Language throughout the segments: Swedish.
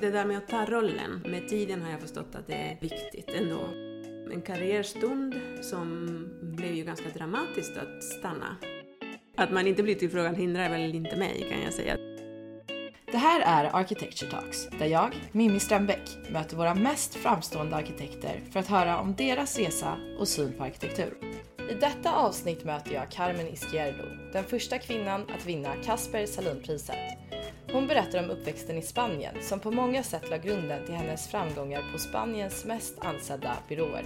Det där med att ta rollen, med tiden har jag förstått att det är viktigt ändå. En karriärstund som blev ju ganska dramatiskt att stanna. Att man inte blir tillfrågad hindrar väl inte mig kan jag säga. Det här är Architecture Talks, där jag, Mimmi Strömbäck, möter våra mest framstående arkitekter för att höra om deras resa och syn på arkitektur. I detta avsnitt möter jag Carmen Izquierdo, den första kvinnan att vinna Casper Salonpriset. Hon berättar om uppväxten i Spanien som på många sätt la grunden till hennes framgångar på Spaniens mest ansedda byråer.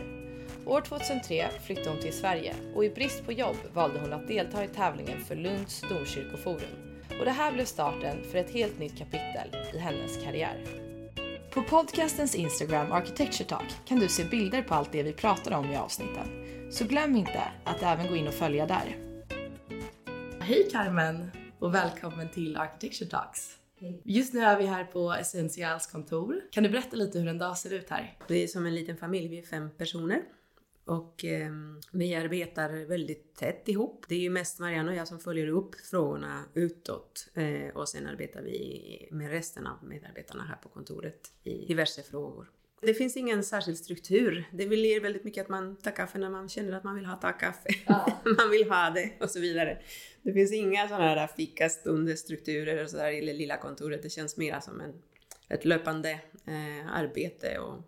År 2003 flyttade hon till Sverige och i brist på jobb valde hon att delta i tävlingen för Lunds domkyrkoforum. Och det här blev starten för ett helt nytt kapitel i hennes karriär. På podcastens Instagram Architecture Talk kan du se bilder på allt det vi pratar om i avsnitten. Så glöm inte att även gå in och följa där. Hej Carmen och välkommen till Architecture Talks. Just nu är vi här på Essentials kontor. Kan du berätta lite hur en dag ser ut här? Vi är som en liten familj, vi är fem personer. Och eh, vi arbetar väldigt tätt ihop. Det är ju mest Marianne och jag som följer upp frågorna utåt. Eh, och sen arbetar vi med resten av medarbetarna här på kontoret i diverse frågor. Det finns ingen särskild struktur. Det blir väldigt mycket att man tar kaffe när man känner att man vill ha ta kaffe. Ja. man vill ha det och så vidare. Det finns inga sådana här fikastunder, strukturer och sådär i det lilla kontoret. Det känns mer som en, ett löpande eh, arbete och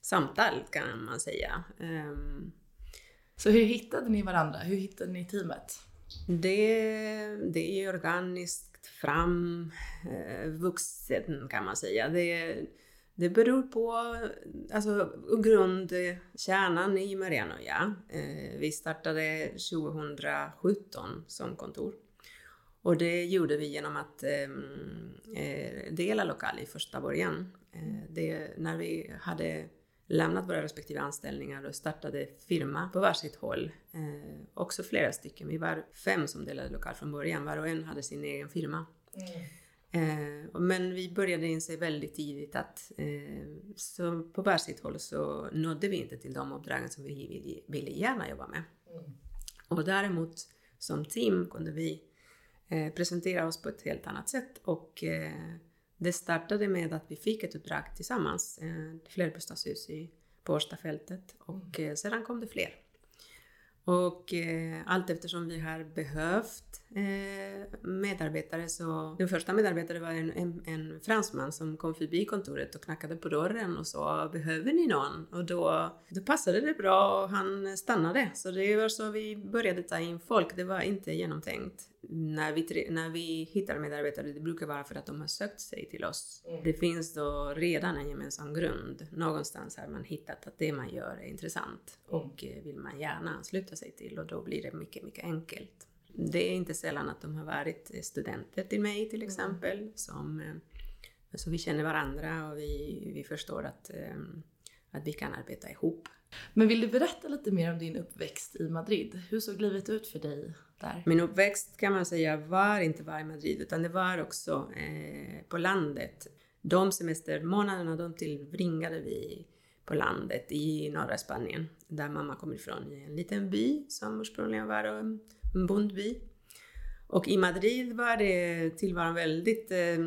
samtal kan man säga. Um, så hur hittade ni varandra? Hur hittade ni teamet? Det, det är organiskt framvuxet eh, kan man säga. Det, det beror på alltså, grundkärnan i Mariano ja. Eh, vi startade 2017 som kontor. Och det gjorde vi genom att ehm, eh, dela lokal i första början. Eh, det, när vi hade lämnat våra respektive anställningar och startade firma på varsitt håll. Eh, också flera stycken. Vi var fem som delade lokal från början. Var och en hade sin egen firma. Mm. Eh, men vi började inse väldigt tidigt att eh, så på varsitt håll så nådde vi inte till de uppdragen som vi ville gärna jobba med. Mm. Och däremot som team kunde vi eh, presentera oss på ett helt annat sätt och eh, det startade med att vi fick ett uppdrag tillsammans, ett flerbostadshus på Årstafältet och mm. Eh, sedan kom det fler. Och eh, allt eftersom vi har behövt eh, medarbetare så... Den första medarbetaren var en, en, en, fransman som kom förbi kontoret och knackade på dörren och sa “Behöver ni någon?” och då, då passade det bra och han stannade. Så det var så vi började ta in folk. Det var inte genomtänkt när vi, när vi hittar medarbetare, det brukar vara för att de har sökt sig till oss. Mm. Det finns då redan en gemensam grund. Någonstans har man hittat att det man gör är intressant mm. och eh, vill man gärna ansluta sig till och då blir det mycket, mycket enkelt. Det är inte sällan att de har varit studenter till mig till mm. exempel. Mm. Som, eh, så vi känner varandra och vi, vi förstår att, eh, att vi kan arbeta ihop. Men vill du berätta lite mer om din uppväxt i Madrid? Hur såg livet ut för dig där? Min uppväxt kan man säga var inte bara i Madrid utan det var också eh, på landet. De semestermånaderna de tillbringade vi på landet i norra Spanien där mamma kommer ifrån i en liten by som ursprungligen var eh, en bondby. Och i Madrid var det tillvaron väldigt eh,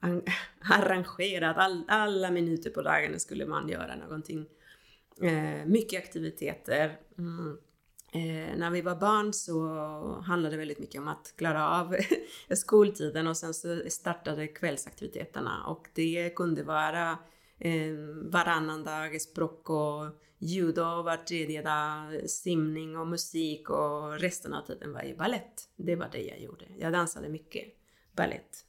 arrangerat. All, alla minuter på dagen skulle man göra någonting. Eh, mycket aktiviteter. Mm. Eh, när vi var barn så handlade det väldigt mycket om att klara av skoltiden och sen så startade kvällsaktiviteterna och det kunde vara eh, varannan dag språk och judo, var tredje dag simning och musik och resten av tiden var ju ballett. Det var det jag gjorde. Jag dansade mycket ballett.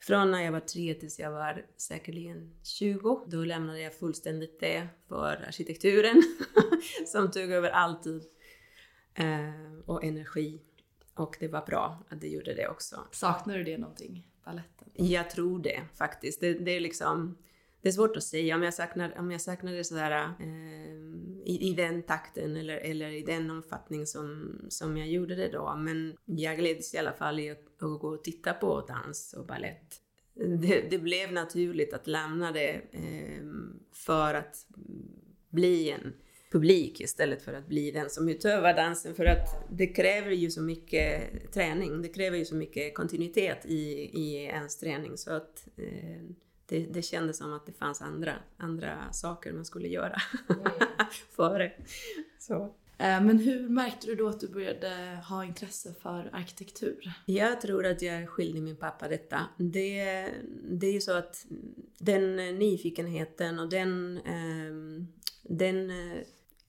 Från när jag var tre tills jag var säkerligen 20. Då lämnade jag fullständigt det för arkitekturen som tog över alltid eh, och energi. Och det var bra att det gjorde det också. Saknar du det någonting? Balletten? Jag tror det faktiskt. Det, det är liksom det är svårt att säga om jag saknar, om jag saknar det sådär eh, i, i den takten eller, eller i den omfattning som, som jag gjorde det då. Men jag gläds i alla fall i att, att gå och titta på dans och ballett. Det, det blev naturligt att lämna det eh, för att bli en publik istället för att bli den som utövar dansen. För att det kräver ju så mycket träning, det kräver ju så mycket kontinuitet i, i ens träning så att eh, det, det kändes som att det fanns andra, andra saker man skulle göra före. Så. Eh, Men hur märkte du då att du började ha intresse för arkitektur? Jag tror att jag skyldig min pappa detta. Det, det är ju så att den nyfikenheten och den, ehm, den, eh,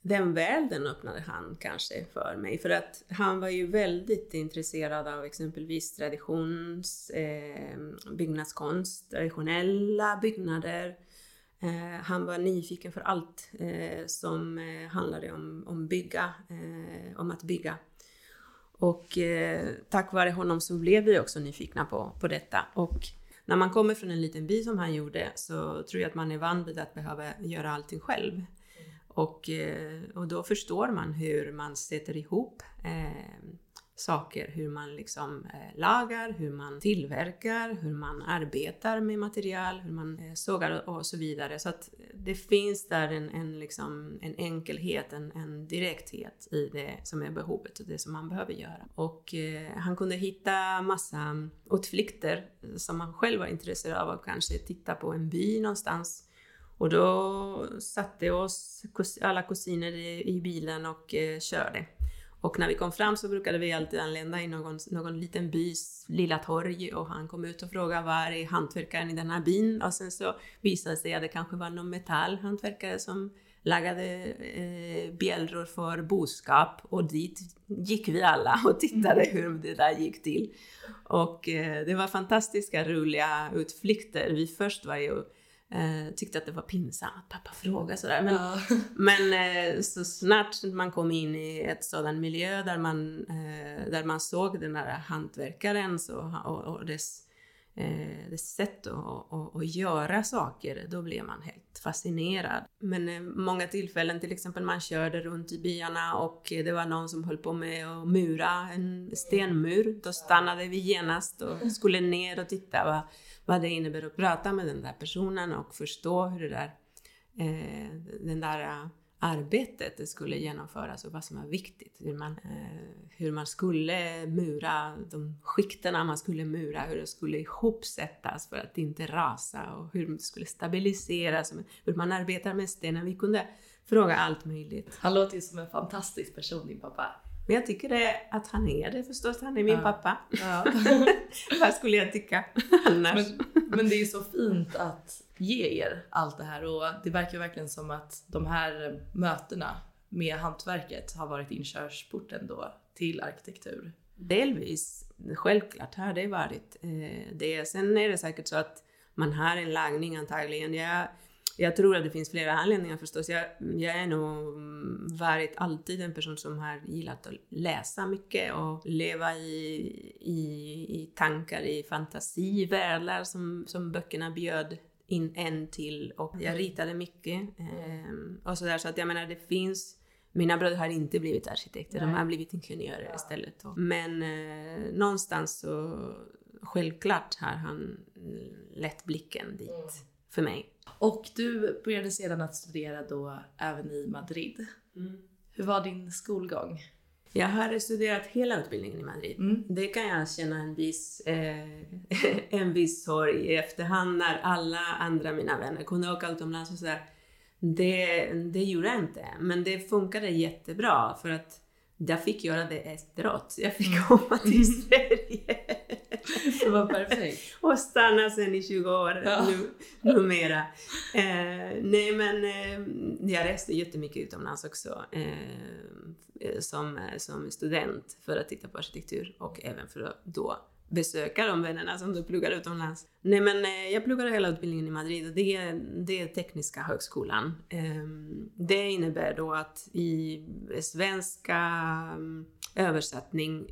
den världen öppnade han kanske för mig. För att han var ju väldigt intresserad av exempelvis traditions, eh, byggnadskonst, traditionella byggnader. Eh, han var nyfiken för allt eh, som eh, handlade om, om, bygga, eh, om att bygga. Och eh, tack vare honom så blev vi också nyfikna på, på detta. Och när man kommer från en liten by som han gjorde så tror jag att man är van vid att behöva göra allting själv. Och, eh, och då förstår man hur man sätter ihop eh, saker, hur man liksom eh, lagar, hur man tillverkar, hur man arbetar med material, hur man eh, sågar och så vidare. Så att det finns där en, en, liksom, en enkelhet, en, en direkthet i det som är behovet och det som man behöver göra. Och eh, han kunde hitta massa utflykter som han själv var intresserad av, och kanske titta på en by någonstans och då satte oss alla kusiner i, bilen och eh, körde. Och när vi kom fram så brukade vi alltid anlända i någon, någon liten bys lilla torg och han kom ut och frågade var är hantverkaren i den här byn? Och sen så visade det sig att det kanske var någon metallhantverkare som lagade eh, bjällror för boskap och dit gick vi alla och tittade hur det där gick till. Och eh, det var fantastiska roliga utflykter. Vi först var ju Eh, tyckte att det var pinsamt att pappa frågade sådär. Men, Ja. men eh, så snart man kom in i ett sådan miljö där man, eh, där man såg den där hantverkaren så, och, och dess, eh, dess sätt att, att, att göra saker, då blev man helt fascinerad. Men eh, många tillfällen, till exempel man körde runt i byarna och det var någon som höll på med att mura en stenmur. Då stannade vi genast och skulle ner och titta vad, vad det innebär att prata med den där personen och förstå hur det där, eh, den där arbetet det skulle genomföras och vad som var viktigt. Hur man, eh, hur man skulle mura de skikterna man skulle mura, hur det skulle ihopsättas för att inte rasa och hur det skulle stabiliseras, hur man arbetar med stenen. Vi kunde fråga allt möjligt. Han låter ju som en fantastisk person, din pappa. Men jag tycker det, att han är det förstås, han är min Ja. pappa. Ja. vad skulle jag tycka annars? Men, men det är ju så fint att ge er allt det här och det verkar verkligen som att de här mötena med hantverket har varit inkörsporten då till arkitektur. Delvis, självklart har det varit eh, det. Sen är det säkert så att man har en lagning antagligen. Jag, jag tror att det finns flera anledningar förstås. Jag, jag är nog mm, varit alltid en person som har gillat att läsa mycket och leva i, i, i tankar, i fantasivärldar som, som böckerna bjöd in en till. Och jag ritade mycket. Eh, och sådär, så att jag menar det finns mina bröder har inte blivit arkitekter, de Nej. har blivit ingenjörer istället. Men eh, någonstans så självklart har han mm, lett blicken dit för mig. Och du började sedan att studera då även i Madrid. Hur var din skolgång? Jag har studerat hela utbildningen i Madrid. Mm. Det kan jag känna en viss, eh, en viss sorg i efterhand när alla andra mina vänner kunde åka utomlands och sådär. Det, det gjorde jag inte, men det funkade jättebra för att jag fick göra det efteråt. Jag fick komma till Sverige Det var perfekt. och stanna sen i 20 år Ja. nu, numera. Eh, nej men eh, jag reste jättemycket utomlands också eh, som, som student för att titta på arkitektur och även för att då besöka de vännerna som du pluggar utomlands. Nej men eh, jag pluggade hela utbildningen i Madrid och det är, det är Tekniska högskolan. Ehm, det innebär då att i svenska mm, översättning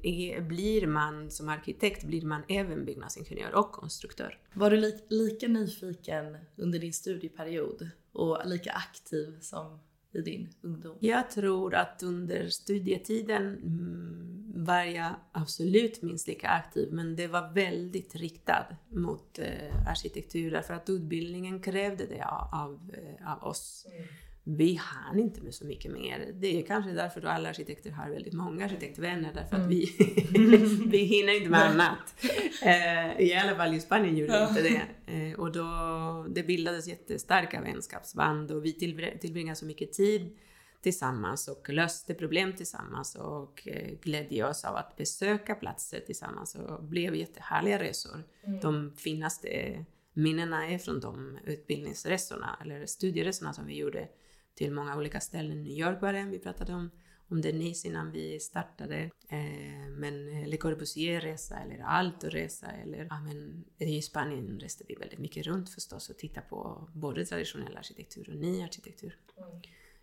blir man som arkitekt blir man även byggnadsingenjör och konstruktör. Var du li- lika nyfiken under din studieperiod och lika aktiv som i din ungdom? Jag tror att under studietiden mm, var jag absolut minst lika aktiv, men det var väldigt riktad mot eh, arkitektur därför att utbildningen krävde det av, av, eh, av oss. Vi hann inte med så mycket mer. Det är kanske därför då alla arkitekter har väldigt många arkitektvänner, därför att Mm. vi, vi hinner inte med annat. Eh, I alla fall i Spanien gjorde vi inte det. Eh, och då, det bildades jättestarka vänskapsband och vi tillbr- tillbringade så mycket tid tillsammans och löste problem tillsammans och eh, glädje oss av att besöka platser tillsammans och blev jättehärliga resor. De finaste minnena är från de utbildningsresorna, eller studieresorna som vi gjorde till många olika ställen. New York var det, vi pratade om, om det nyss innan vi startade. Eh, men Le Corbusier-resa eller Alto-resa eller ja, men i Spanien reste vi väldigt mycket runt förstås och tittade på både traditionell arkitektur och ny arkitektur.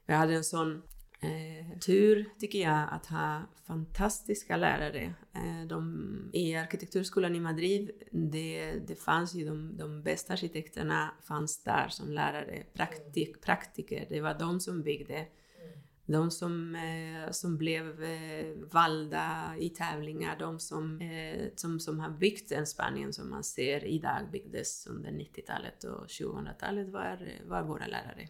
Jag hade en sån eh, tur, tycker jag, att ha fantastiska lärare. Eh, de, I arkitekturskolan i Madrid, det, det fanns ju de, de bästa arkitekterna fanns där som lärare, praktik, praktiker. Det var de som byggde. De som, eh, som blev eh, valda i tävlingar, de som, eh, som, som har byggt en Spanien som man ser idag byggdes under 90-talet och 2000-talet var, var våra lärare.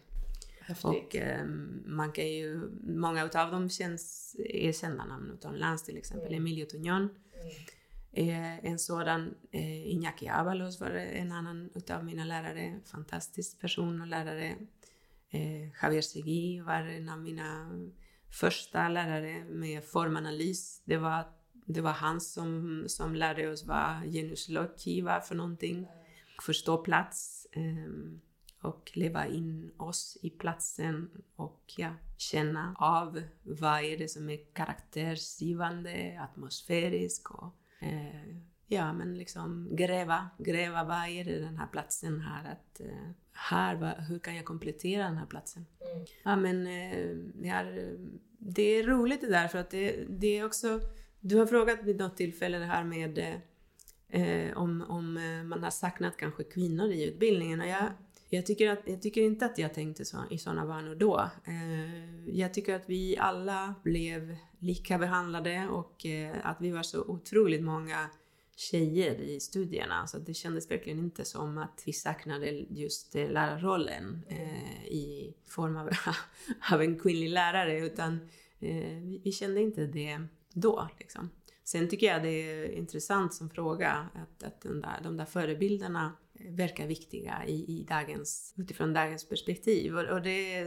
Häftigt. Och eh, man kan ju, många utav dem känns, är kända namn utomlands, till exempel Emilio Tuñón är en sådan. Eh, Iñaki Avalos var en annan utav mina lärare, fantastisk person och lärare. Eh, Javier Segui var en av mina första lärare med formanalys. Det var, det var han som, som lärde oss vad genuslogi var för någonting. Förstå plats. ehm, och leva in oss i platsen och ja, känna av vad är det som är karaktärsgivande, atmosfärisk och eh, ja, men liksom gräva, gräva vad är det den här platsen här att eh, här, vad, hur kan jag komplettera den här platsen? Ja, men eh, det, är, det är roligt det där för att det, det är också, du har frågat vid något tillfälle det här med eh, eh, om, om eh, man har saknat kanske kvinnor i utbildningen. Och jag, jag, tycker att, jag tycker inte att jag tänkte så, i sådana banor då. Eh, jag tycker att vi alla blev lika behandlade och eh, att vi var så otroligt många tjejer i studierna. Så det kändes verkligen inte som att vi saknade just eh, lärarrollen eh, i form av, av en kvinnlig lärare utan eh, vi, vi kände inte det då. Liksom. Sen tycker jag det är intressant som fråga att, att där, de där förebilderna verkar viktiga i, i dagens, utifrån dagens perspektiv och, och det,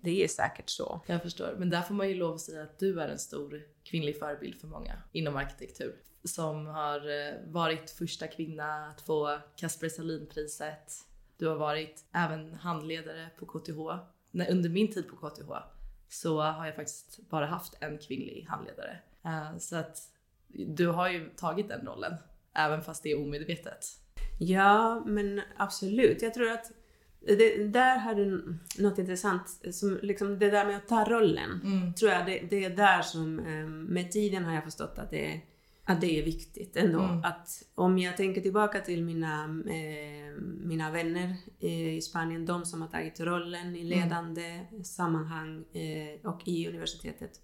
det är säkert så. Jag förstår. Men där får man ju lov att säga att du är en stor kvinnlig förebild för många inom arkitektur. Som har eh, varit första kvinna att få Kasper Sahlin-priset. Du har varit även handledare på KTH. Nej, under min tid på KTH så har jag faktiskt bara haft en kvinnlig handledare. Eh, så att du har ju tagit den rollen, även fast det är omedvetet. Ja, men absolut. Jag tror att det, där har du något intressant. Som liksom det där med att ta rollen. Tror jag det, det är där som eh, med tiden har jag förstått att det, att det är viktigt ändå. Mm. Att om jag tänker tillbaka till mina, eh, mina vänner i Spanien, de som har tagit rollen i ledande sammanhang eh, och i universitetet.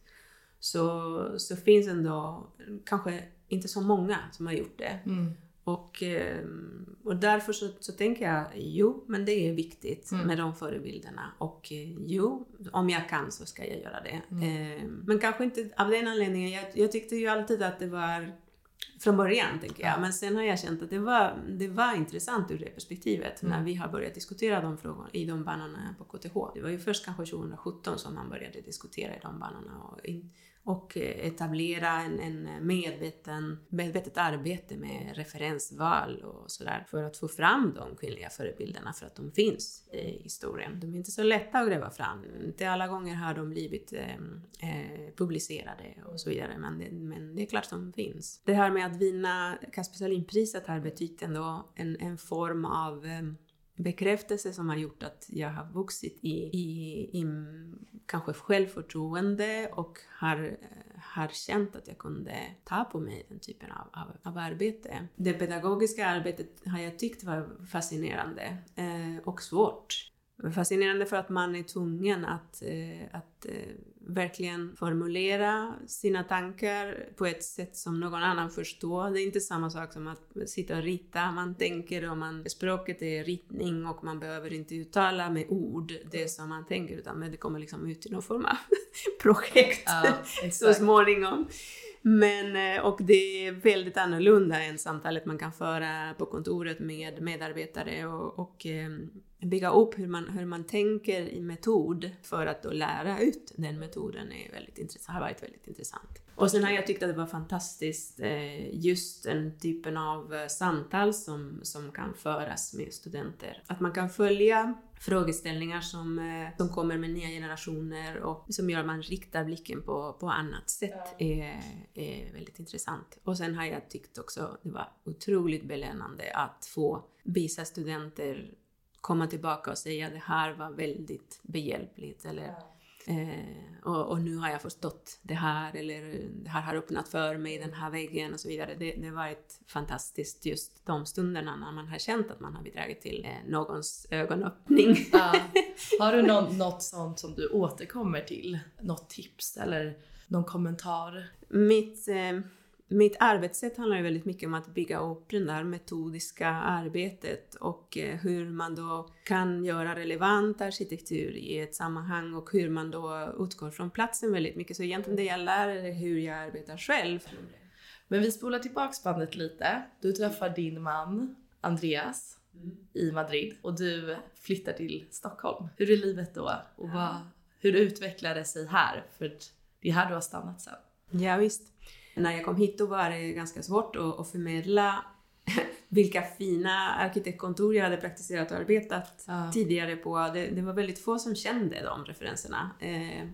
Så, så finns ändå kanske inte så många som har gjort det. Och, eh, och därför så, så tänker jag, jo, men det är viktigt Mm. med de förebilderna. Och eh, jo, om jag kan så ska jag göra det. Mm. Eh, men kanske inte av den anledningen. Jag, jag tyckte ju alltid att det var från början, tänker jag. Ja. Men sen har jag känt att det var, det var intressant ur det perspektivet Mm. när vi har börjat diskutera de frågorna i de banorna på KTH. Det var ju först kanske 2017 som man började diskutera i de banorna och, in, och eh, etablera en, en eh, medveten, medvetet arbete med referensval och sådär för att få fram de kvinnliga förebilderna för att de finns i historien. De är inte så lätta att gräva fram. Inte alla gånger har de blivit ehm, eh, publicerade och så vidare men det, men det är klart de finns. Det här med att vinna Kasper Sahlin-priset har betytt ändå en, en form av eh, bekräftelse som har gjort att jag har vuxit i, i, i kanske självförtroende och har, har känt att jag kunde ta på mig den typen av, av, av arbete. Det pedagogiska arbetet har jag tyckt var fascinerande eh, och svårt. Fascinerande för att man är tvungen att, eh, att eh, verkligen formulera sina tankar på ett sätt som någon annan förstår. Det är inte samma sak som att sitta och rita. Man tänker och man, språket är ritning och man behöver inte uttala med ord det som man tänker utan det kommer liksom ut i någon form av projekt ja, så småningom. Men, eh, och det är väldigt annorlunda än samtalet man kan föra på kontoret med medarbetare och, och bygga upp hur man, hur man tänker i metod för att då lära ut den metoden är väldigt intressant, har varit väldigt intressant. Och sen har jag tyckt att det var fantastiskt eh, just den typen av samtal som, som kan föras med studenter. Att man kan följa frågeställningar som, eh, som kommer med nya generationer och som gör att man riktar blicken på, på annat sätt är, är väldigt intressant. Och sen har jag tyckt också det var otroligt belönande att få visa studenter komma tillbaka och säga det här var väldigt behjälpligt eller Eh, och, och, nu har jag förstått det här, eller det här har öppnat för mig, den här väggen och så vidare. Det, det har varit fantastiskt just de stunderna när man har känt att man har bidragit till eh, någons ögonöppning. Ja. Har du någon, något sånt som du återkommer till? Något tips eller någon kommentar? Mitt... Eh, mitt arbetssätt handlar ju väldigt mycket om att bygga upp det där metodiska arbetet och eh, hur man då kan göra relevant arkitektur i ett sammanhang och hur man då utgår från platsen väldigt mycket. Så egentligen det jag lär är hur jag arbetar själv. Men vi spolar tillbaks bandet lite. Du träffar din man Andreas mm. i Madrid och du flyttar till Stockholm. Hur är livet då? Och vad, hur utvecklar det sig här? För det är här du har stannat sen. Ja, visst när jag kom hit då var det ganska svårt att, att förmedla vilka fina arkitektkontor jag hade praktiserat och arbetat ja. tidigare på. Det, det, var väldigt få som kände de referenserna. Eh,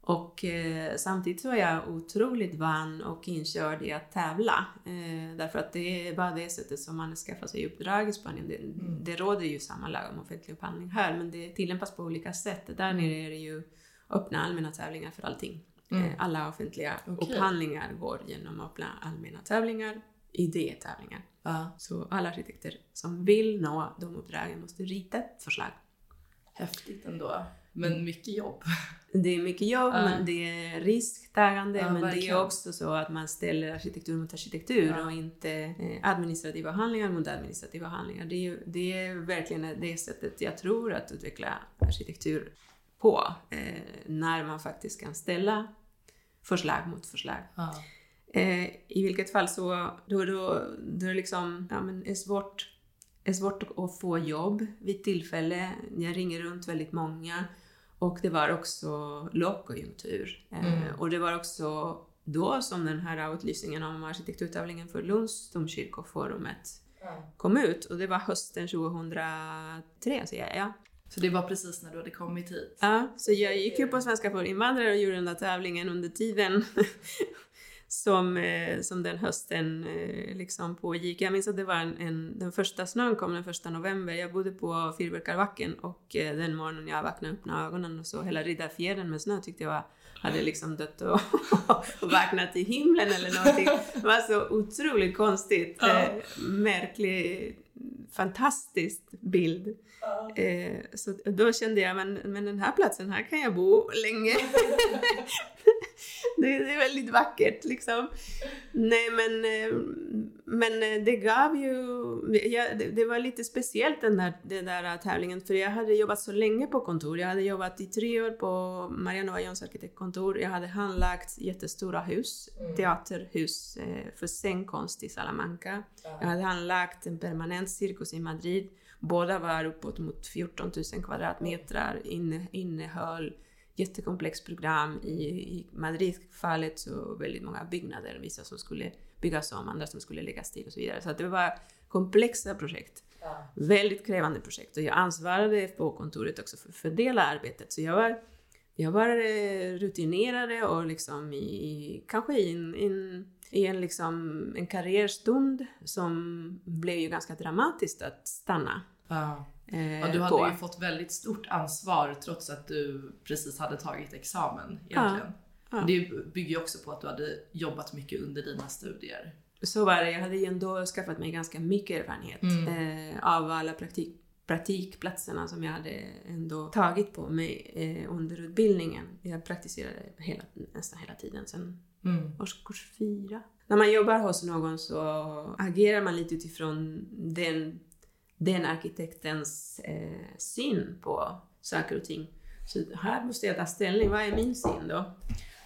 och eh, samtidigt var jag otroligt van och inkörd i att tävla. Eh, därför att det är bara det sättet som man skaffar sig uppdrag i Spanien. Det, mm. det råder ju samma lag om offentlig upphandling här, men det tillämpas på olika sätt. Där nere är det ju öppna allmänna tävlingar för allting. Mm. Eh, alla offentliga okay. upphandlingar går genom allmänna tävlingar, idétävlingar. Uh. Så alla arkitekter som vill nå de uppdragen måste rita ett förslag. Häftigt ändå. Men mycket jobb. Det är mycket jobb, uh. men det är risktagande, uh, men verkligen. det är också så att man ställer arkitektur mot arkitektur och inte eh, administrativa handlingar mot administrativa handlingar. Det är, det är verkligen det sättet jag tror att utveckla arkitektur på, eh, när man faktiskt kan ställa förslag mot förslag. Ja. Eh, I vilket fall så då, då, då liksom, ja, men är svårt, är svårt att få jobb vid tillfälle. Jag ringer runt väldigt många. Och det var också lågkonjunktur. Eh, mm. Och det var också då som den här utlysningen om arkitekturtävlingen för Lunds domkyrkoforumet mm. kom ut. Och det var hösten 2003, säger jag. Så det var precis när du hade kommit hit? Ja, så jag gick ju på Svenska för invandrare och gjorde den där tävlingen under tiden som, eh, som den hösten eh, liksom pågick. Jag minns att det var en, en, den första snön kom den första november. Jag bodde på Fyrverkarbacken och eh, den morgonen jag vaknade upp ögonen och så hela Riddarfjärden med snö tyckte jag var, hade liksom dött och, och vaknat i himlen eller någonting. Det var så otroligt konstigt. Ja. märklig, fantastisk bild. Eh, så då kände jag, men, men den här platsen, här kan jag bo länge. det, är väldigt vackert liksom. Nej men, eh, men det gav ju, ja, det, det, var lite speciellt den där, den där tävlingen för jag hade jobbat så länge på kontor. Jag hade jobbat i tre år på Mariano Vallons arkitektkontor. Jag hade handlagt jättestora hus, mm. teaterhus eh, för scenkonst i Salamanca. Jag hade handlagt en permanent cirkus i Madrid. Båda var uppåt mot 14 000 kvadratmeter, inne, innehöll jättekomplext program. I, i Madrid-fallet så väldigt många byggnader, vissa som skulle byggas om, andra som skulle läggas till och så vidare. Så det var komplexa projekt. Ja. Väldigt krävande projekt. Och jag ansvarade på kontoret också för att fördela arbetet. Så jag var, jag var eh, rutinerad och liksom i, kanske i en, in, i en, liksom, en karriärstund som blev ju ganska dramatiskt att stanna. Ja. Eh, ja, du hade på. ju fått väldigt stort ansvar trots att du precis hade tagit examen egentligen. Ja. Ja. Det bygger ju också på att du hade jobbat mycket under dina studier. Så var det. Jag hade ju ändå skaffat mig ganska mycket erfarenhet mm. eh, av alla praktik praktikplatserna som jag hade ändå tagit på mig eh, under utbildningen. Jag praktiserade hela, nästan hela tiden sen mm. årskurs fyra. När man jobbar hos någon så agerar man lite utifrån den, den arkitektens eh, syn på saker och ting. Så här måste jag ta ställning, vad är min syn då?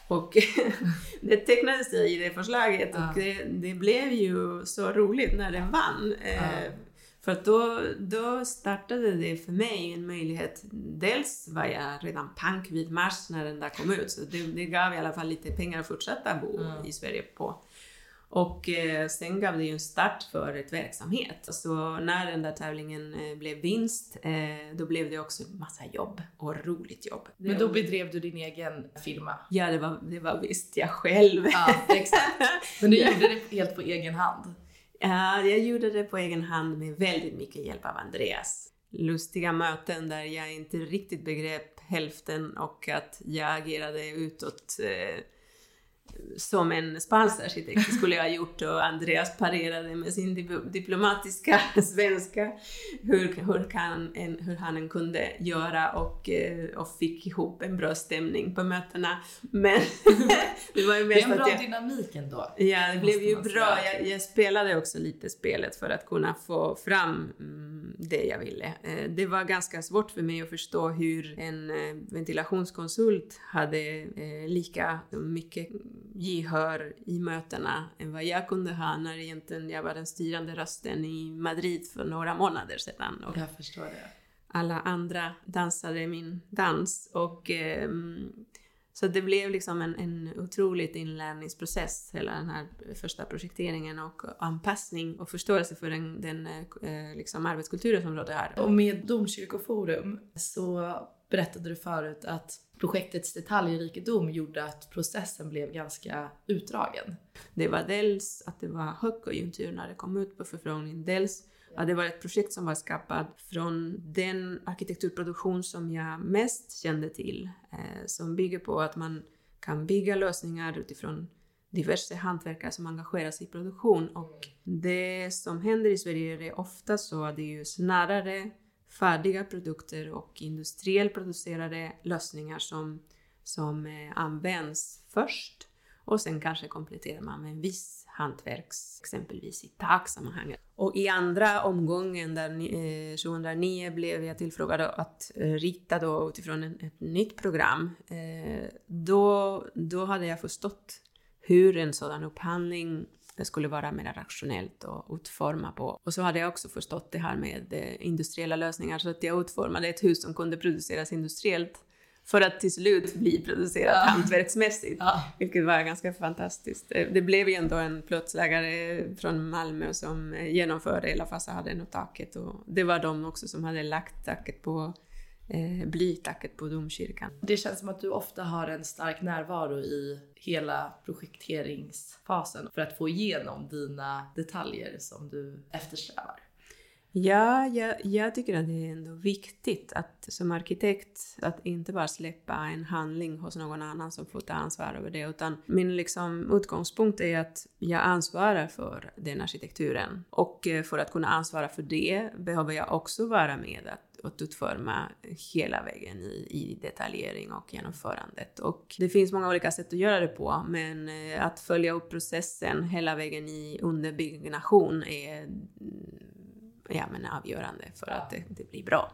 Och det tecknade sig i det förslaget ja. och det, det, blev ju så roligt när den vann. Ja. Eh, för att då, då startade det för mig en möjlighet. Dels var jag redan pank vid mars när den där kom ut, så det, det gav i alla fall lite pengar att fortsätta bo mm. i Sverige på. Och eh, sen gav det ju en start för ett verksamhet. Så när den där tävlingen eh, blev vinst, eh, då blev det också massa jobb och roligt jobb. Men då bedrev du din egen firma? Ja, det var, det var visst jag själv. Ja, exakt. Men du gjorde det helt på egen hand? Ja, jag gjorde det på egen hand med väldigt mycket hjälp av Andreas. Lustiga möten där jag inte riktigt begrep hälften och att jag agerade utåt eh, som en spansk arkitekt skulle jag ha gjort och Andreas parerade med sin diplomatiska svenska hur, hur, kan en, hur han än kunde göra och, eh, och fick ihop en bra stämning på mötena. Men det var ju mest Det är en bra jag, dynamik ändå. Ja, det blev ju bra. Jag, jag, spelade också lite spelet för att kunna få fram mm, det jag ville. Eh, det var ganska svårt för mig att förstå hur en eh, ventilationskonsult hade lika mycket gehör i mötena än vad jag kunde ha när egentligen jag var den styrande rösten i Madrid för några månader sedan. Och jag förstår det. Alla andra dansade min dans och eh, så det blev liksom en, en otrolig inlärningsprocess, hela den här första projekteringen och anpassning och förståelse för den, den eh, liksom arbetskulturen som rådde här. Och med Domkyrkoforum så berättade du förut att projektets detaljrikedom gjorde att processen blev ganska utdragen. Det var dels att det var högkonjunktur när det kom ut på förfrågning, dels att det var ett projekt som var skapat från den arkitekturproduktion som jag mest kände till, eh, som bygger på att man kan bygga lösningar utifrån diverse hantverkare som engagerar sig i produktion. Och det som händer i Sverige är ofta så att det är ju snarare färdiga produkter och industriellt producerade lösningar som, som eh, används först och sen kanske kompletterar man med en viss hantverks, exempelvis i taksammanhanget. Och i andra omgången, där, 2009, eh, blev jag tillfrågad att eh, rita då utifrån ett nytt program. Då, då hade jag förstått hur en sådan upphandling det skulle vara mer rationellt att utforma på. Och så hade jag också förstått det här med eh, industriella lösningar så att jag utformade ett hus som kunde produceras industriellt för att till slut bli producerat ja. hantverksmässigt. Ja. Vilket var ganska fantastiskt. Eh, det blev ju ändå en plåtslagare från Malmö som eh, genomförde hela fasaden och taket och det var de också som hade lagt taket på eh, blytacket på domkyrkan. Det känns som att du ofta har en stark närvaro i hela projekteringsfasen för att få igenom dina detaljer som du eftersträvar. Ja, jag, jag, tycker att det är ändå viktigt att som arkitekt att inte bara släppa en handling hos någon annan som får ta ansvar över det, utan min liksom utgångspunkt är att jag ansvarar för den arkitekturen. Och eh, för att kunna ansvara för det behöver jag också vara med att att utforma hela vägen i, i detaljering och genomförandet. Och det finns många olika sätt att göra det på, men eh, att följa upp processen hela vägen i underbyggnation är mm, ja, men avgörande för att det, det blir bra.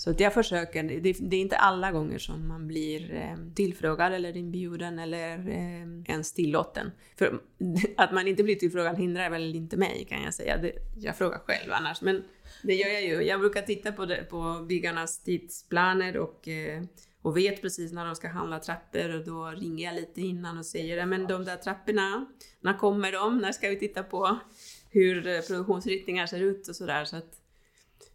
Så att jag försöker, det, det, är inte alla gånger som man blir eh, tillfrågad eller inbjuden eller eh, ens tillåten. För att man inte blir tillfrågad hindrar väl inte mig kan jag säga. Det, jag frågar själv annars. Men det gör jag ju. Jag brukar titta på, det, på byggarnas tidsplaner och, eh, och vet precis när de ska handla trappor och då ringer jag lite innan och säger men de där trapporna, när kommer de? När ska vi titta på hur eh, produktionsritningar ser ut och sådär. Så att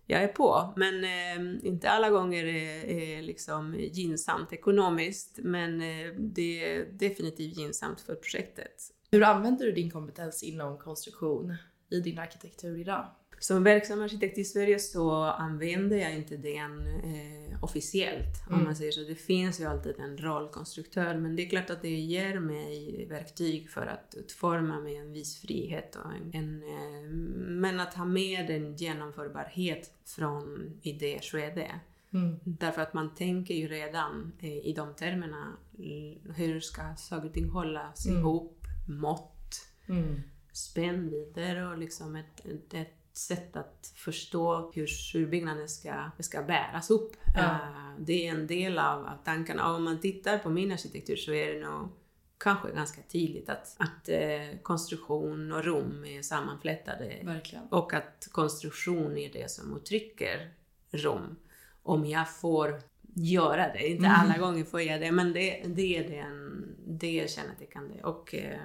jag är på. Men eh, inte alla gånger är, är liksom gynnsamt ekonomiskt, men eh, det är definitivt gynnsamt för projektet. Hur använder du din kompetens inom konstruktion i din arkitektur idag? Som verksam arkitekt i Sverige så använder jag inte den eh, officiellt, om Mm. man säger så. Det finns ju alltid en rollkonstruktör, men det är klart att det ger mig verktyg för att utforma med en viss frihet och en, en eh, men att ha med en genomförbarhet från idéskede. Mm. Därför att man tänker ju redan eh, i de termerna, hur ska saker och ting hållas Mm. ihop, mått, Mm. spännvidder och liksom ett, ett sätt att förstå hur, hur byggnaden ska, ska bäras upp. Ja. Eh, det är en del av, av tankarna. Och om man tittar på min arkitektur så är det nog kanske ganska tydligt att, att eh, konstruktion och rum är sammanflätade Verkligen. och att konstruktion är det som uttrycker rum. Om jag får göra det, inte Mm. alla gånger får jag det, men det, det är den, det är kännetecknande. Och, eh,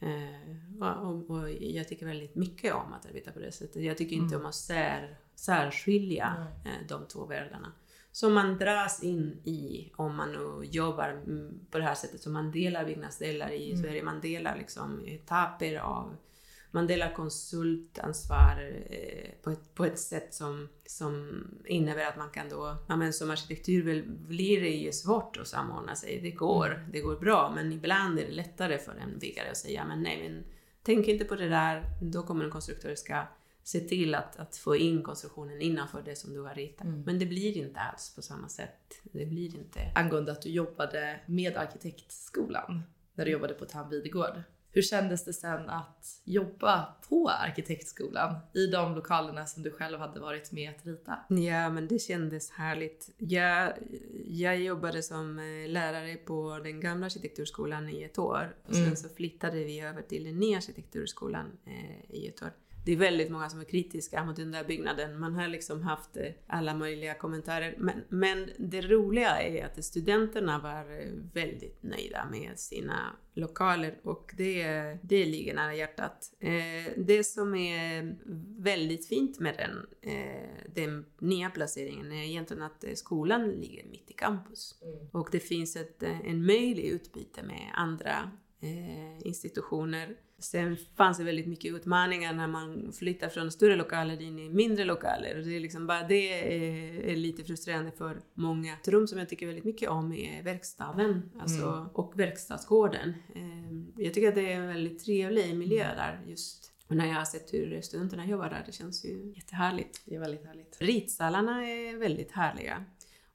eh, och, och jag tycker väldigt mycket om att arbeta på det sättet. Jag tycker inte Mm. om att sär, särskilja eh, de två världarna. Som man dras in i om man nu jobbar mm, på det här sättet. Så man delar byggnadsdelar i Mm. Sverige. Man delar liksom etapper av man delar konsultansvar eh, på, ett, på ett sätt som, som innebär att man kan då, ja men som arkitektur blir det ju svårt att samordna sig. Det går, det går bra, men ibland är det lättare för en byggare att säga men nej, men tänk inte på det där, då kommer en konstruktör ska se till att, att få in konstruktionen innanför det som du har ritat. Mm. Men det blir inte alls på samma sätt. Det blir inte... Angående att du jobbade med arkitektskolan när du jobbade på Tam Videgård. Hur kändes det sen att jobba på arkitektskolan i de lokalerna som du själv hade varit med att rita? Ja, men det kändes härligt. Jag, jag jobbade som eh, lärare på den gamla arkitekturskolan i ett år. Och sen Mm. så flyttade vi över till den nya arkitekturskolan eh, i ett år. Det är väldigt många som är kritiska mot den där byggnaden. Man har liksom haft eh, alla möjliga kommentarer. Men, men det roliga är att studenterna var eh, väldigt nöjda med sina lokaler och det, det ligger nära hjärtat. Eh, det som är väldigt fint med den, eh, den nya placeringen är egentligen att skolan ligger mitt i campus. Och det finns ett, en möjlig utbyte med andra eh, institutioner. Sen fanns det väldigt mycket utmaningar när man flyttar från större lokaler in i mindre lokaler. Och Det är liksom bara det är, är lite frustrerande för många. Ett rum som jag tycker väldigt mycket om är verkstaden alltså, Mm. och verkstadsgården. Eh, jag tycker att det är en väldigt trevlig miljö där just. Och när jag har sett hur studenterna jobbar där, det känns ju jättehärligt. Det är väldigt härligt. Ritsalarna är väldigt härliga.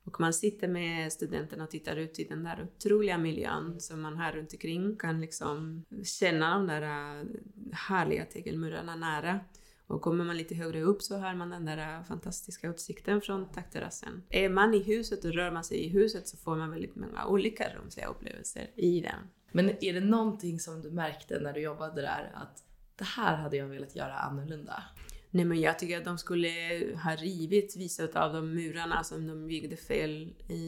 Och man sitter med studenterna och tittar ut i den där otroliga miljön som man har runt omkring. Kan liksom känna de där äh, härliga tegelmurarna nära. Och kommer man lite högre upp så hör man den där äh, fantastiska utsikten från takterrassen. Är man i huset och rör man sig i huset så får man väldigt många olika rumsliga upplevelser i den. Men är det någonting som du märkte när du jobbade där att det här hade jag velat göra annorlunda? Nej men jag tycker att de skulle ha rivit vissa av de murarna som de byggde fel i,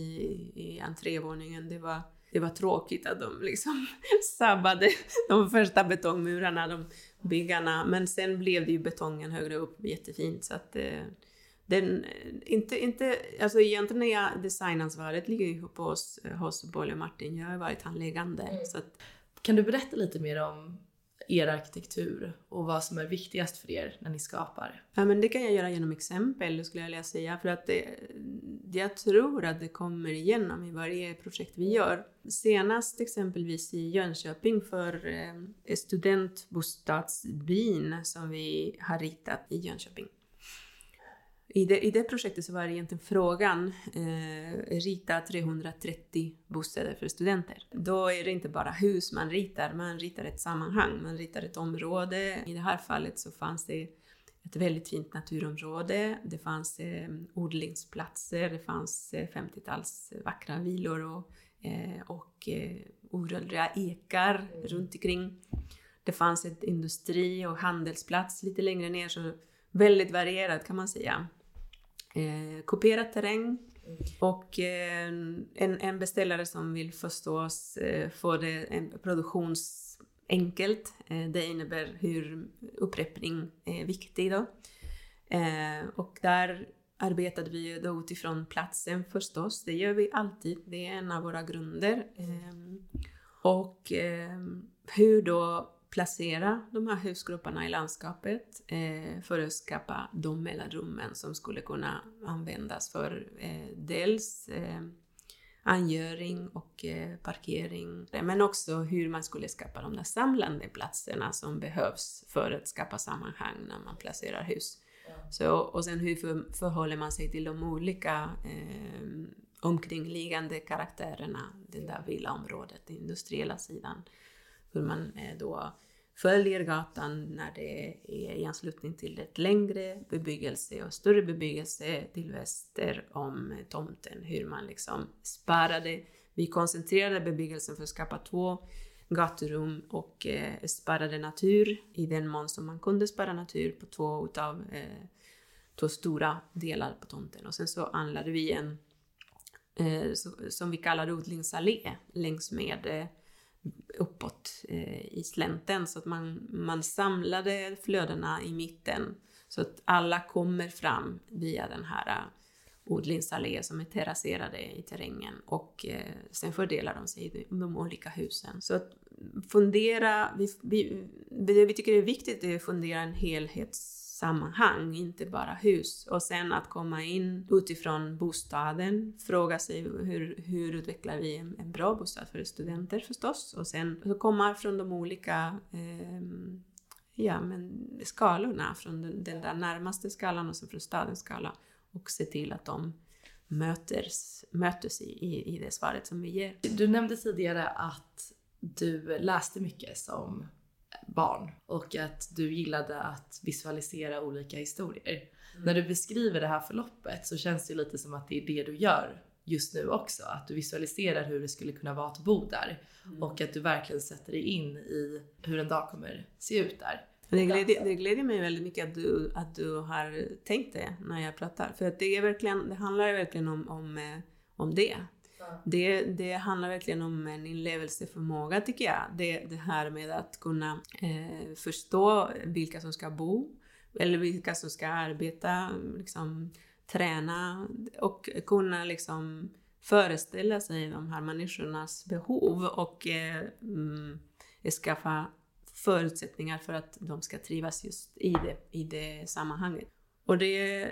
i entrévåningen. Det var, det var tråkigt att de liksom sabbade de första betongmurarna, de byggarna. Men sen blev det ju betongen högre upp jättefint så att eh, den, inte, inte, alltså egentligen är jag, designansvaret ligger ju på oss, hos Bolle och Martin. Jag har varit handläggande. Så att, Kan du berätta lite mer om er arkitektur och vad som är viktigast för er när ni skapar? Ja, men det kan jag göra genom exempel skulle jag vilja säga. För att det, jag tror att det kommer igenom i varje projekt vi gör. Senast exempelvis i Jönköping för eh, studentbostadsbyn som vi har ritat i Jönköping. I det, I det projektet så var det egentligen frågan eh, rita 330 bostäder för studenter. Då är det inte bara hus man ritar, man ritar ett sammanhang, man ritar ett område. I det här fallet så fanns det ett väldigt fint naturområde. Det fanns eh, odlingsplatser, det fanns eh, 50-tals vackra vilor och, eh, och eh, orörliga ekar runt omkring. Det fanns ett industri och handelsplats lite längre ner, så väldigt varierat kan man säga. Eh, kuperad terräng och eh, en, en beställare som vill förstås eh, få det en produktionsenkelt. Eh, det innebär hur upprepning är viktig då. Eh, och där arbetade vi ju då utifrån platsen förstås. Det gör vi alltid. Det är en av våra grunder. Eh, och eh, hur då placera de här husgrupperna i landskapet eh, för att skapa de mellanrummen som skulle kunna användas för eh, dels eh, angöring och eh, parkering, men också hur man skulle skapa de där samlande platserna som behövs för att skapa sammanhang när man placerar hus. Så, och sen hur för, förhåller man sig till de olika eh, omkringliggande karaktärerna, det där villaområdet, den industriella sidan. Hur man eh, då följer gatan när det är i anslutning till ett längre bebyggelse och större bebyggelse till väster om eh, tomten. Hur man liksom sparade, vi koncentrerade bebyggelsen för att skapa två gaturum och eh, sparade natur i den mån som man kunde spara natur på två utav eh, två stora delar på tomten. Och sen så anlade vi en eh, så, som vi kallade odlingsallé längs med eh, uppåt eh, i slänten. Så att man, man samlade flödena i mitten. Så att alla kommer fram via den här eh, odlingsallé som är terrasserade i terrängen. Och eh, sen fördelar de sig i de olika husen. Så att fundera, vi, vi, det vi tycker är viktigt är att fundera en helhets sammanhang, inte bara hus. Och sen att komma in utifrån bostaden, fråga sig hur, hur utvecklar vi en, en bra bostad för studenter förstås. Och sen komma från de olika eh, ja, men skalorna, från den, den, där närmaste skalan och sen från stadens skala och se till att de möters, mötes i, i, i det svaret som vi ger. Du nämnde tidigare att du läste mycket som barn och att du gillade att visualisera olika historier. Mm. När du beskriver det här förloppet så känns det lite som att det är det du gör just nu också. Att du visualiserar hur det skulle kunna vara att bo där mm. och att du verkligen sätter dig in i hur en dag kommer se ut där. Det gläder, det gläder mig väldigt mycket att du, att du har tänkt det när jag pratar. För att det, är verkligen, det handlar verkligen om, om, eh, om det. Det, det handlar verkligen om en inlevelseförmåga tycker jag. Det, det här med att kunna eh, förstå vilka som ska bo, eller vilka som ska arbeta, liksom, träna och kunna liksom föreställa sig de här människornas behov och eh, mm, skaffa förutsättningar för att de ska trivas just i det, i det sammanhanget. Och det,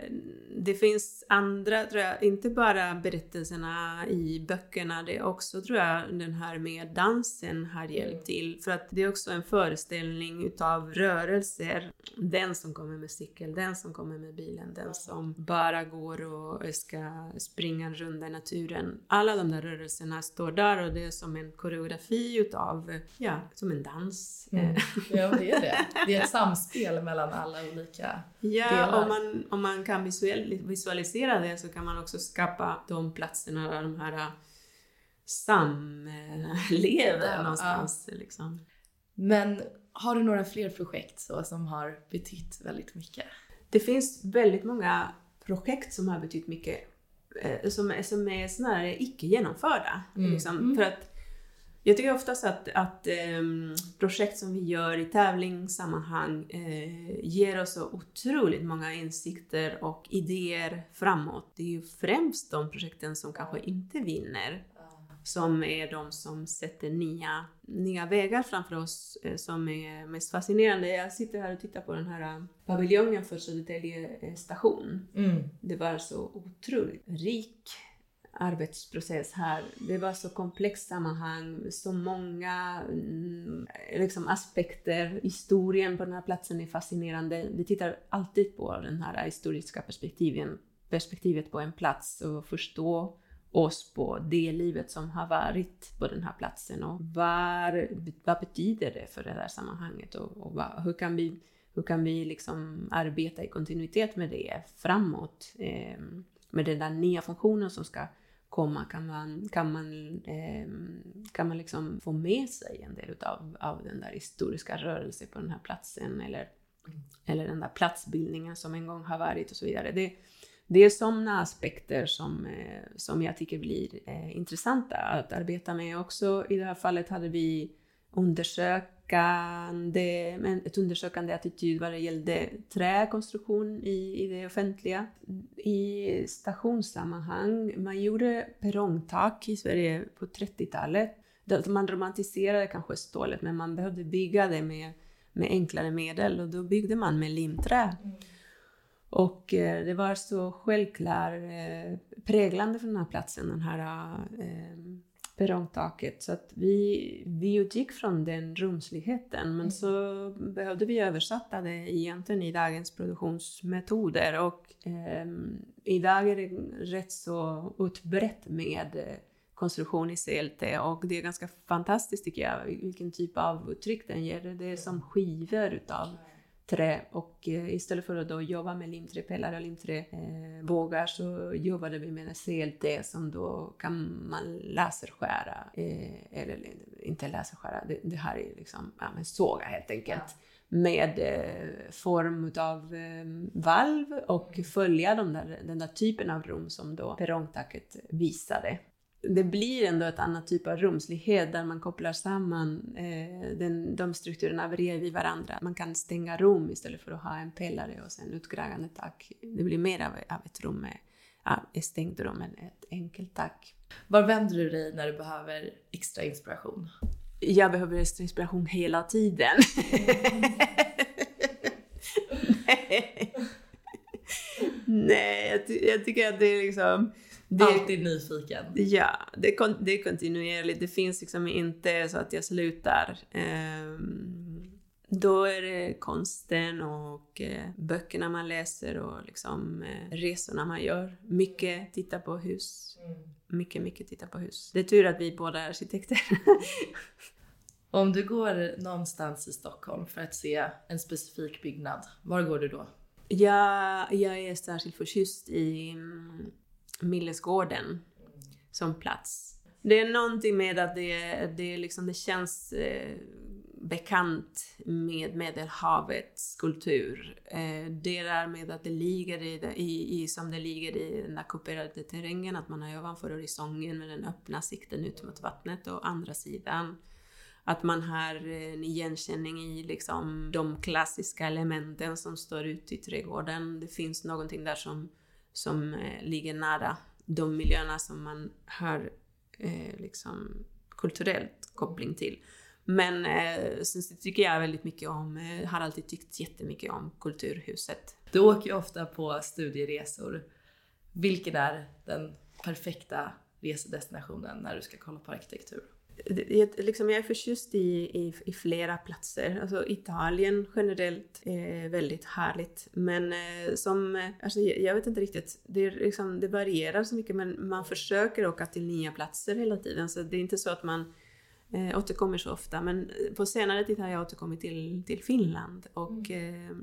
det finns andra, tror jag, inte bara berättelserna i böckerna, det är också, tror jag, den här med dansen har hjälpt mm. till. För att det är också en föreställning utav rörelser. Den som kommer med cykel, den som kommer med bilen, den som bara går och ska springa en runda i naturen. Alla de där rörelserna står där och det är som en koreografi utav, ja, som en dans. Mm. Ja, det är det. Det är ett samspel mellan alla olika ja, delar. Om man om man kan visualisera det så kan man också skapa de platserna där de här äh, samlever ja, någonstans. Ja. Liksom. Men har du några fler projekt så, som har betytt väldigt mycket? Det finns väldigt många projekt som har betytt mycket som, som är snarare icke genomförda. Mm. Liksom, mm. För att jag tycker oftast att, att um, projekt som vi gör i tävlingssammanhang uh, ger oss så otroligt många insikter och idéer framåt. Det är ju främst de projekten som kanske inte vinner som är de som sätter nya, nya vägar framför oss uh, som är mest fascinerande. Jag sitter här och tittar på den här uh, paviljongen för Södertälje station. Mm. Det var så otroligt rik arbetsprocess här. Det var så komplext sammanhang, så många mm, liksom, aspekter. Historien på den här platsen är fascinerande. Vi tittar alltid på den här historiska perspektiven, perspektivet på en plats och förstå oss på det livet som har varit på den här platsen och var, vad betyder det för det här sammanhanget och, och vad, hur kan vi, hur kan vi liksom arbeta i kontinuitet med det framåt eh, med den där nya funktionen som ska komma kan man, kan man, eh, kan man liksom få med sig en del av, av den där historiska rörelsen på den här platsen eller, eller den där platsbildningen som en gång har varit och så vidare. Det, det är sådana aspekter som, eh, som jag tycker blir eh, intressanta att arbeta med också. I det här fallet hade vi undersökt undersökande, ett undersökande attityd vad det gällde träkonstruktion i, i det offentliga. I stationssammanhang, man gjorde perrongtak i Sverige på 30-talet. man romantiserade kanske stålet men man behövde bygga det med, med enklare medel och då byggde man med limträ. Mm. Och eh, det var så självklart eh, präglande för den här platsen, den här eh, perrongtaket. Så att vi, vi utgick från den rumsligheten men mm. så behövde vi översätta det egentligen i dagens produktionsmetoder och eh, idag är det rätt så utbrett med konstruktion i CLT och det är ganska fantastiskt tycker jag vilken typ av uttryck den ger. Det är som skivor utav trä och eh, istället för att då jobba med limträpelare och limträbågar så jobbade vi med en CLT som då kan man laserskära, eh, eller inte laserskära, det, det här är liksom ja, men såga helt enkelt. Ja med eh, form av eh, valv och följa de där, den där typen av rum som då perrongtaket visade det blir ändå ett annat typ av rumslighet där man kopplar samman eh, den, de strukturerna bredvid varandra. Man kan stänga rum istället för att ha en pelare och sen utgrävande tak. Det blir mer av, av ett rum med ja, ett stängt rum än ett enkelt tak. Var vänder du dig när du behöver extra inspiration? Jag behöver extra inspiration hela tiden. Nej. Nej, jag, ty jag tycker att det är liksom det, Alltid nyfiken. Ja, det, det är kontinuerligt. Det finns liksom inte så att jag slutar. Um, då är det konsten och eh, böckerna man läser och liksom, eh, resorna man gör. Mycket titta på hus. Mm. Mycket, mycket titta på hus. Det är tur att vi båda är arkitekter. Om du går någonstans i Stockholm för att se en specifik byggnad, var går du då? Jag, jag är särskilt förtjust i mm, Millesgården som plats. Det är någonting med att det, det, liksom, det känns eh, bekant med Medelhavets kultur. Eh, det där med att det ligger i, i, i, som det ligger i den där kuperade terrängen, att man är ovanför horisonten med den öppna sikten ut mot vattnet och andra sidan att man har eh, en igenkänning i liksom de klassiska elementen som står ute i trädgården. Det finns någonting där som som eh, ligger nära de miljöerna som man har eh, liksom kulturellt koppling till. Men eh, sen tycker jag väldigt mycket om, eh, har alltid tyckt jättemycket om Kulturhuset. Du åker ju ofta på studieresor. Vilken är den perfekta resedestinationen när du ska kolla på arkitektur? Liksom jag är förtjust i, i, i, flera platser. Alltså Italien generellt är väldigt härligt. Men eh, som, alltså jag vet inte riktigt, det, är liksom, det varierar så mycket men man försöker åka till nya platser hela tiden. Så det är inte så att man eh, återkommer så ofta. Men på senare tid har jag återkommit till, till Finland och mm. eh,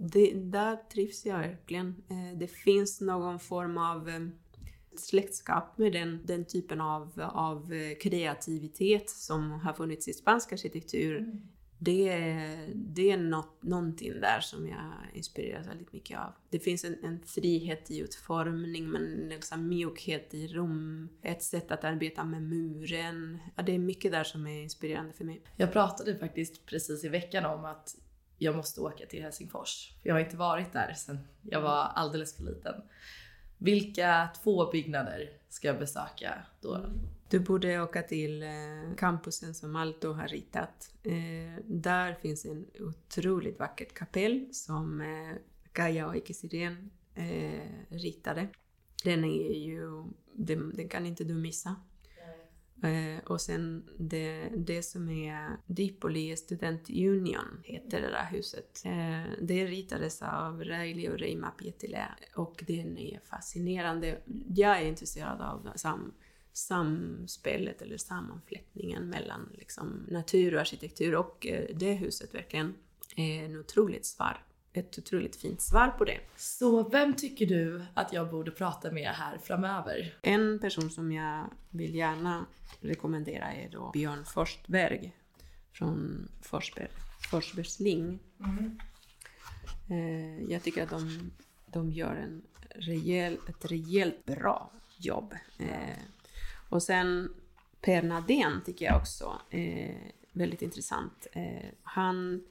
det, där trivs jag verkligen. Eh, det finns någon form av eh, släktskap med den, den typen av, av eh, kreativitet som har funnits i spansk arkitektur. Mm. Det, det är något, någonting där som jag inspireras väldigt mycket av. Det finns en, en frihet i utformning, men liksom mjukhet i rum, ett sätt att arbeta med muren. Ja, det är mycket där som är inspirerande för mig. Jag pratade faktiskt precis i veckan om att jag måste åka till Helsingfors. Jag har inte varit där sedan jag var alldeles för liten. Vilka två byggnader ska jag besöka då? Du borde åka till eh, campusen som Alto har ritat. Eh, där finns en otroligt vackert kapell som eh, Kaja och Ikesirén ritade. Den är ju, den, den kan inte du missa. Eh, och sen det, det som är Dipoli Student Union heter det där huset. Eh, det ritades av Raili och Reima Pietilä och den är fascinerande. Jag är intresserad av sam, samspelet eller sammanflätningen mellan liksom, natur och arkitektur och eh, det huset verkligen är en otroligt svar ett otroligt fint svar på det. Så vem tycker du att jag borde prata med här framöver? En person som jag vill gärna rekommendera är då Björn Forsberg från Forsberg, Forsbergsling. Mm. Eh, jag tycker att de, de gör en rejäl, ett rejält bra jobb. Eh, och sen Per Nadén tycker jag också är väldigt intressant. Eh, han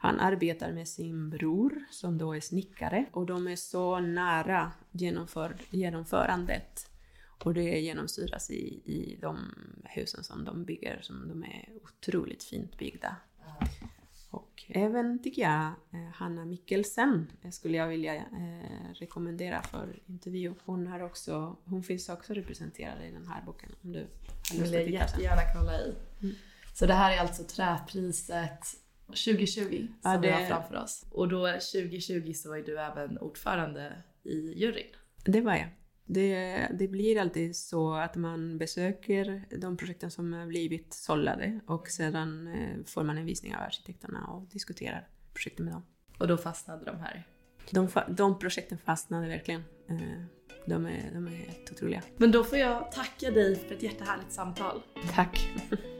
han arbetar med sin bror som då är snickare och de är så nära genomför, genomförandet. Och det genomsyras i, i de husen som de bygger, som de är otroligt fint byggda. Och även tycker jag eh, Hanna Mikkelsen eh, skulle jag vilja eh, rekommendera för intervju. Hon, har också, hon finns också representerad i den här boken om du har lust att titta jättegärna kolla i. Mm. Så det här är alltså Träpriset 2020 som ja, det... vi har framför oss. Och då 2020 så var du även ordförande i juryn. Det var jag. Det, det, blir alltid så att man besöker de projekten som har blivit sållade och sedan eh, får man en visning av arkitekterna och diskuterar projekten med dem. Och då fastnade de här? De, de projekten fastnade verkligen. Eh, de är, de är helt otroliga. Men då får jag tacka dig för ett jättehärligt samtal. Tack!